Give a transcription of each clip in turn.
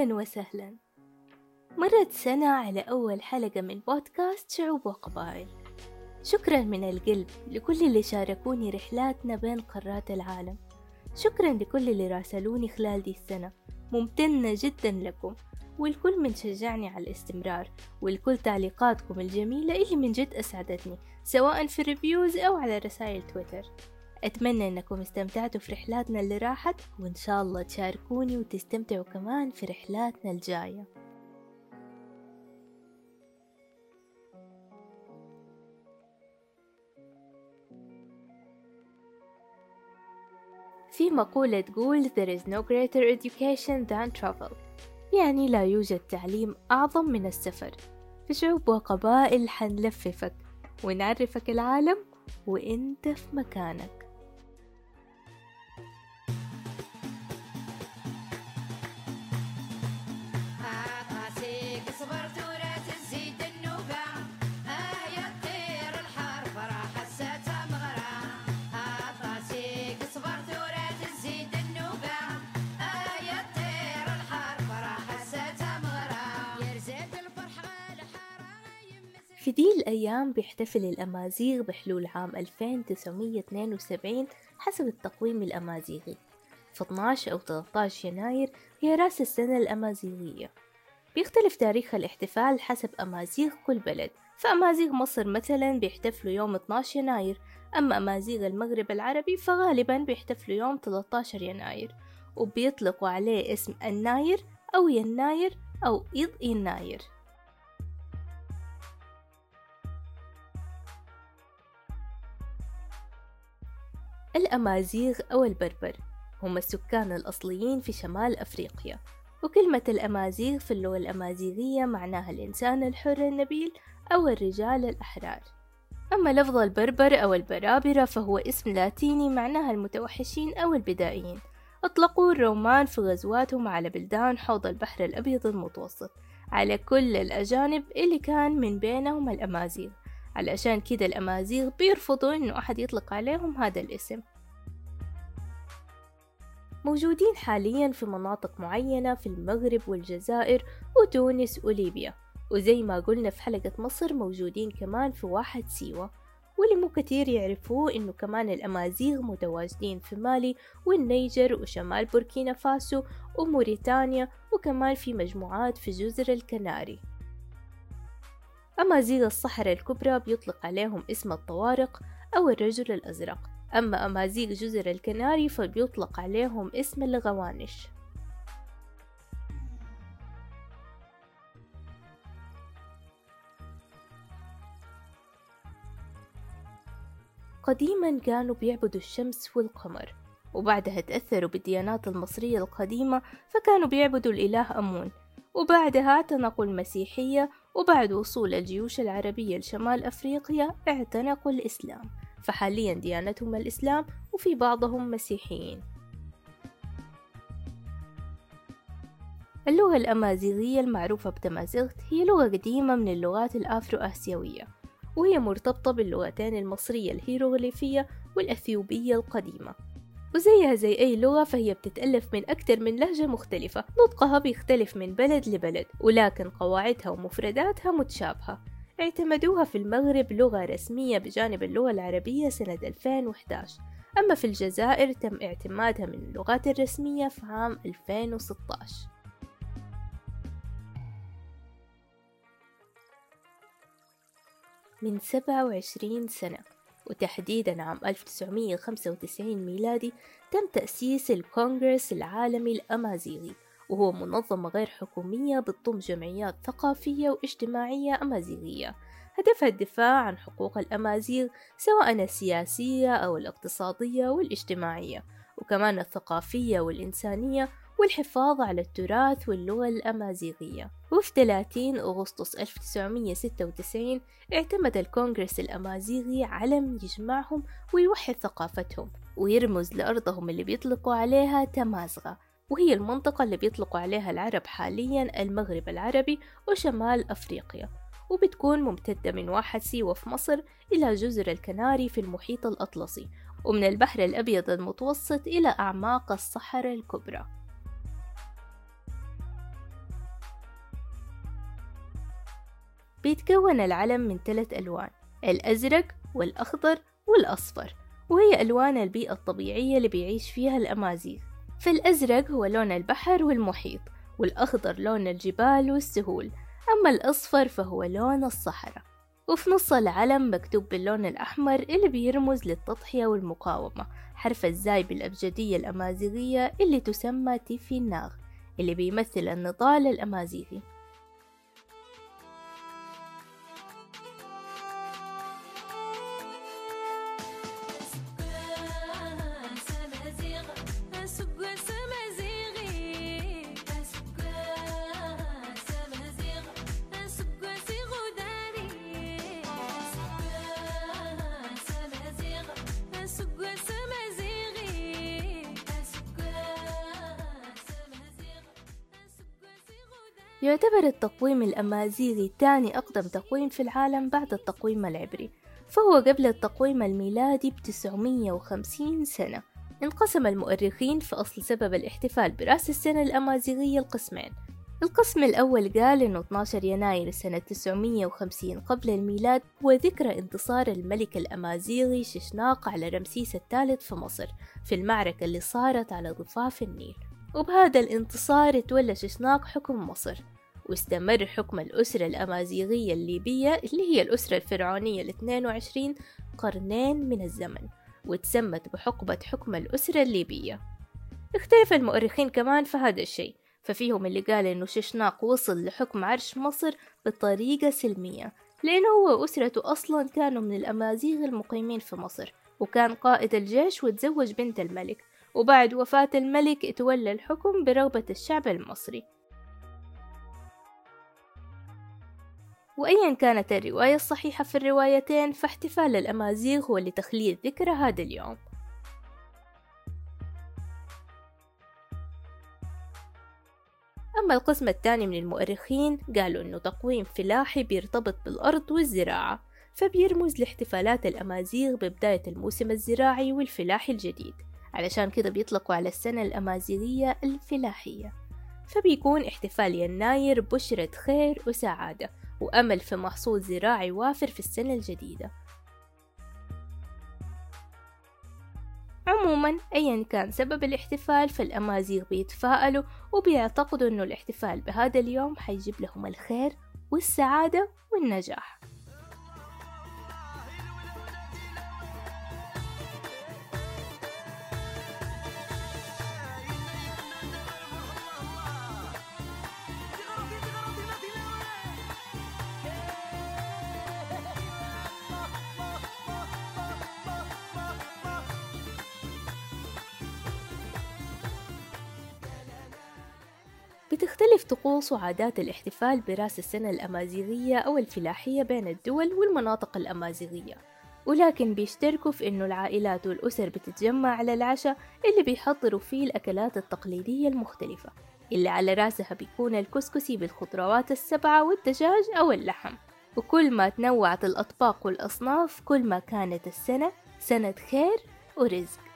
أهلا وسهلا. مرت سنة على أول حلقة من بودكاست شعوب وقبائل. شكرا من القلب لكل اللي شاركوني رحلاتنا بين قارات العالم. شكرا لكل اللي راسلوني خلال دي السنة. ممتنة جدا لكم. والكل من شجعني على الاستمرار. والكل تعليقاتكم الجميلة اللي من جد أسعدتني سواء في ريفيوز أو على رسائل تويتر. أتمنى أنكم استمتعتوا في رحلاتنا اللي راحت وإن شاء الله تشاركوني وتستمتعوا كمان في رحلاتنا الجاية. في مقولة تقول There is no greater education than travel. يعني لا يوجد تعليم أعظم من السفر. في شعوب وقبائل حنلففك ونعرفك العالم وإنت في مكانك. في دي الأيام بيحتفل الأمازيغ بحلول عام 2972 حسب التقويم الأمازيغي. في 12 أو 13 يناير هي رأس السنة الأمازيغية. بيختلف تاريخ الاحتفال حسب أمازيغ كل بلد. فأمازيغ مصر مثلا بيحتفلوا يوم 12 يناير. أما أمازيغ المغرب العربي فغالبا بيحتفلوا يوم 13 يناير. وبيطلقوا عليه اسم الناير أو يناير أو إيض يناير. الأمازيغ أو البربر. هم السكان الأصليين في شمال أفريقيا. وكلمة الأمازيغ في اللغة الأمازيغية معناها الإنسان الحر النبيل أو الرجال الأحرار. أما لفظ البربر أو البرابرة فهو اسم لاتيني معناها المتوحشين أو البدائيين. أطلقوا الرومان في غزواتهم على بلدان حوض البحر الأبيض المتوسط على كل الأجانب اللي كان من بينهم الأمازيغ. علشان كده الأمازيغ بيرفضوا إنه أحد يطلق عليهم هذا الاسم. موجودين حاليا في مناطق معينة في المغرب والجزائر وتونس وليبيا وزي ما قلنا في حلقة مصر موجودين كمان في واحد سيوة. واللي مو كتير يعرفوه إنه كمان الأمازيغ متواجدين في مالي والنيجر وشمال بوركينا فاسو وموريتانيا وكمان في مجموعات في جزر الكناري. أمازيغ الصحراء الكبرى بيطلق عليهم اسم الطوارق أو الرجل الأزرق. أما أمازيغ جزر الكناري فبيطلق عليهم اسم الغوانش. قديما كانوا بيعبدوا الشمس والقمر وبعدها تأثروا بالديانات المصرية القديمة فكانوا بيعبدوا الإله أمون. وبعدها اعتنقوا المسيحية وبعد وصول الجيوش العربية لشمال أفريقيا اعتنقوا الإسلام فحاليا ديانتهم الإسلام وفي بعضهم مسيحيين. اللغة الأمازيغية المعروفة بتمازيغت هي لغة قديمة من اللغات الأفرو آسيوية وهي مرتبطة باللغتين المصرية الهيروغليفية والأثيوبية القديمة. وزيها زي أي لغة فهي بتتألف من أكثر من لهجة مختلفة. نطقها بيختلف من بلد لبلد ولكن قواعدها ومفرداتها متشابهة. اعتمدوها في المغرب لغة رسمية بجانب اللغة العربية سنة 2011 أما في الجزائر تم اعتمادها من اللغات الرسمية في عام 2016 من 27 سنة. وتحديدا عام 1995 ميلادي تم تأسيس الكونغرس العالمي الأمازيغي وهو منظمة غير حكومية بتضم جمعيات ثقافية واجتماعية أمازيغية. هدفها الدفاع عن حقوق الأمازيغ سواء السياسية أو الاقتصادية والاجتماعية وكمان الثقافية والإنسانية والحفاظ على التراث واللغة الأمازيغية. وفي 30 أغسطس 1996 اعتمد الكونغرس الأمازيغي علم يجمعهم ويوحد ثقافتهم ويرمز لأرضهم اللي بيطلقوا عليها تمازغة. وهي المنطقة اللي بيطلقوا عليها العرب حاليا المغرب العربي وشمال أفريقيا. وبتكون ممتدة من واحد سيوة في مصر إلى جزر الكناري في المحيط الأطلسي ومن البحر الأبيض المتوسط إلى أعماق الصحراء الكبرى. بيتكون العلم من ثلاث ألوان الأزرق والأخضر والأصفر وهي ألوان البيئة الطبيعية اللي بيعيش فيها الأمازيغ. فالأزرق هو لون البحر والمحيط والأخضر لون الجبال والسهول أما الأصفر فهو لون الصحراء. وفي نص العلم مكتوب باللون الأحمر اللي بيرمز للتضحية والمقاومة حرف الزاي بالأبجدية الأمازيغية اللي تسمى تيفي الناغ اللي بيمثل النضال الأمازيغي. يعتبر التقويم الأمازيغي ثاني أقدم تقويم في العالم بعد التقويم العبري فهو قبل التقويم الميلادي بتسعمية وخمسين سنة. انقسم المؤرخين في أصل سبب الاحتفال برأس السنة الأمازيغية القسمين. القسم الأول قال إنه 12 يناير سنة 950 قبل الميلاد هو ذكرى انتصار الملك الأمازيغي ششناق على رمسيس الثالث في مصر في المعركة اللي صارت على ضفاف النيل. وبهذا الانتصار تولى ششناق حكم مصر واستمر حكم الأسرة الأمازيغية الليبية اللي هي الأسرة الفرعونية الاثنين وعشرين قرنين من الزمن وتسمت بحقبة حكم الأسرة الليبية. اختلف المؤرخين كمان في هذا الشيء ففيهم اللي قال إنه ششناق وصل لحكم عرش مصر بطريقة سلمية لأنه هو وأسرته أصلا كانوا من الأمازيغ المقيمين في مصر وكان قائد الجيش وتزوج بنت الملك. وبعد وفاة الملك تولى الحكم برغبة الشعب المصري. وأيا كانت الرواية الصحيحة في الروايتين فاحتفال الأمازيغ هو لتخليد ذكرى هذا اليوم. أما القسم الثاني من المؤرخين قالوا أنه تقويم فلاحي بيرتبط بالأرض والزراعة فبيرمز لاحتفالات الأمازيغ ببداية الموسم الزراعي والفلاحي الجديد. علشان كده بيطلقوا على السنة الأمازيغية الفلاحية. فبيكون احتفال يناير بشرة خير وسعادة وأمل في محصول زراعي وافر في السنة الجديدة. عموما أيا كان سبب الاحتفال فالأمازيغ بيتفائلوا وبيعتقدوا أنه الاحتفال بهذا اليوم حيجيب لهم الخير والسعادة والنجاح. بتختلف طقوس وعادات الاحتفال براس السنة الأمازيغية أو الفلاحية بين الدول والمناطق الأمازيغية؟ ولكن بيشتركوا في إنه العائلات والأسر بتتجمع على العشاء اللي بيحضروا فيه الأكلات التقليدية المختلفة اللي على راسها بيكون الكسكسي بالخضروات السبعة والدجاج أو اللحم. وكل ما تنوعت الأطباق والأصناف كل ما كانت السنة سنة خير ورزق.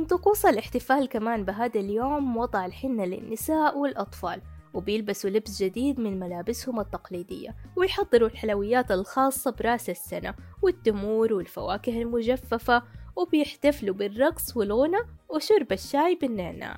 من طقوس الاحتفال كمان بهذا اليوم وضع الحنة للنساء والأطفال وبيلبسوا لبس جديد من ملابسهم التقليدية ويحضروا الحلويات الخاصة برأس السنة والتمور والفواكه المجففة وبيحتفلوا بالرقص والغنى وشرب الشاي بالنعناع.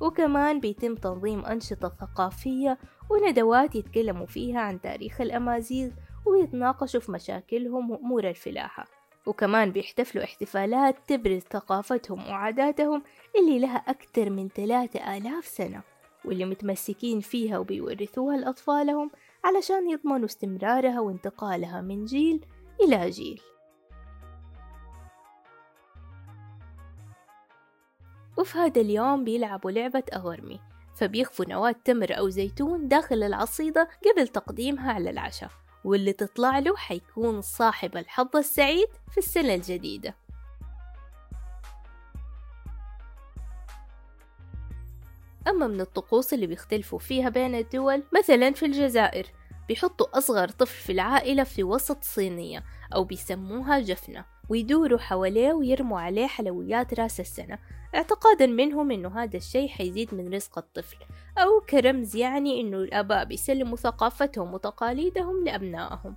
وكمان بيتم تنظيم أنشطة ثقافية وندوات يتكلموا فيها عن تاريخ الأمازيغ ويتناقشوا في مشاكلهم وأمور الفلاحة. وكمان بيحتفلوا احتفالات تبرز ثقافتهم وعاداتهم اللي لها أكثر من ثلاثة آلاف سنة واللي متمسكين فيها وبيورثوها لأطفالهم علشان يضمنوا استمرارها وانتقالها من جيل إلى جيل. وفي هذا اليوم بيلعبوا لعبة أغرمي فبيخفوا نواة تمر أو زيتون داخل العصيدة قبل تقديمها على العشاء. واللي تطلع له حيكون صاحب الحظ السعيد في السنة الجديدة. أما من الطقوس اللي بيختلفوا فيها بين الدول مثلا في الجزائر بيحطوا أصغر طفل في العائلة في وسط صينية أو بيسموها جفنة ويدوروا حواليه ويرموا عليه حلويات رأس السنة. اعتقادا منهم إنه هذا الشيء حيزيد من رزق الطفل. أو كرمز يعني إنه الأباء بيسلموا ثقافتهم وتقاليدهم لأبنائهم.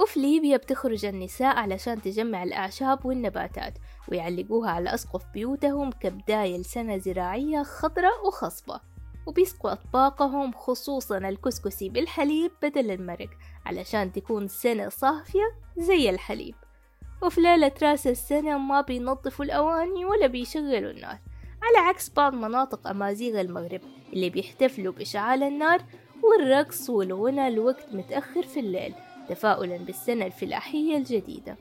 وفي ليبيا بتخرج النساء علشان تجمع الأعشاب والنباتات ويعلقوها على أسقف بيوتهم كبداية لسنة زراعية خضراء وخصبة. وبيسقوا أطباقهم خصوصا الكسكسي بالحليب بدل المرق علشان تكون سنة صافية زي الحليب. وفي ليلة رأس السنة ما بينظفوا الأواني ولا بيشغلوا النار. على عكس بعض مناطق أمازيغ المغرب اللي بيحتفلوا بإشعال النار والرقص والغنى لوقت متأخر في الليل تفاؤلا بالسنة الفلاحية الجديدة.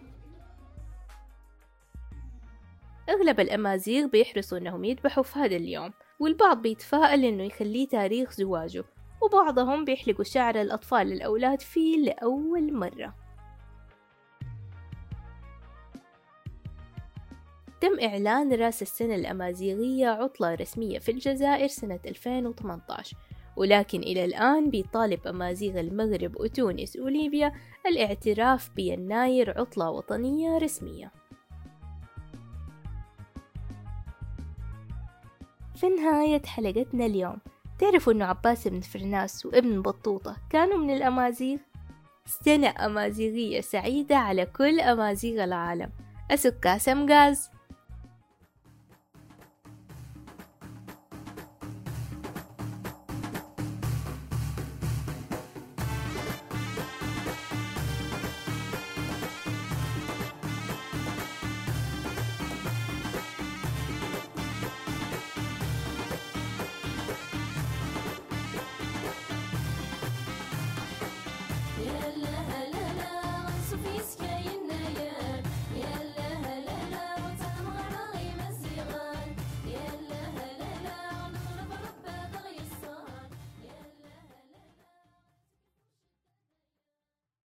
أغلب الأمازيغ بيحرصوا أنهم يذبحوا في هذا اليوم والبعض بيتفائل أنه يخليه تاريخ زواجه وبعضهم بيحلقوا شعر الأطفال الأولاد فيه لأول مرة. تم إعلان رأس السنة الأمازيغية عطلة رسمية في الجزائر سنة 2018 ولكن إلى الآن بيطالب أمازيغ المغرب وتونس وليبيا الاعتراف بيناير عطلة وطنية رسمية. في نهاية حلقتنا اليوم تعرفوا أنه عباس بن فرناس وابن بطوطة كانوا من الأمازيغ؟ سنة أمازيغية سعيدة على كل أمازيغ العالم. أسك كاسم غاز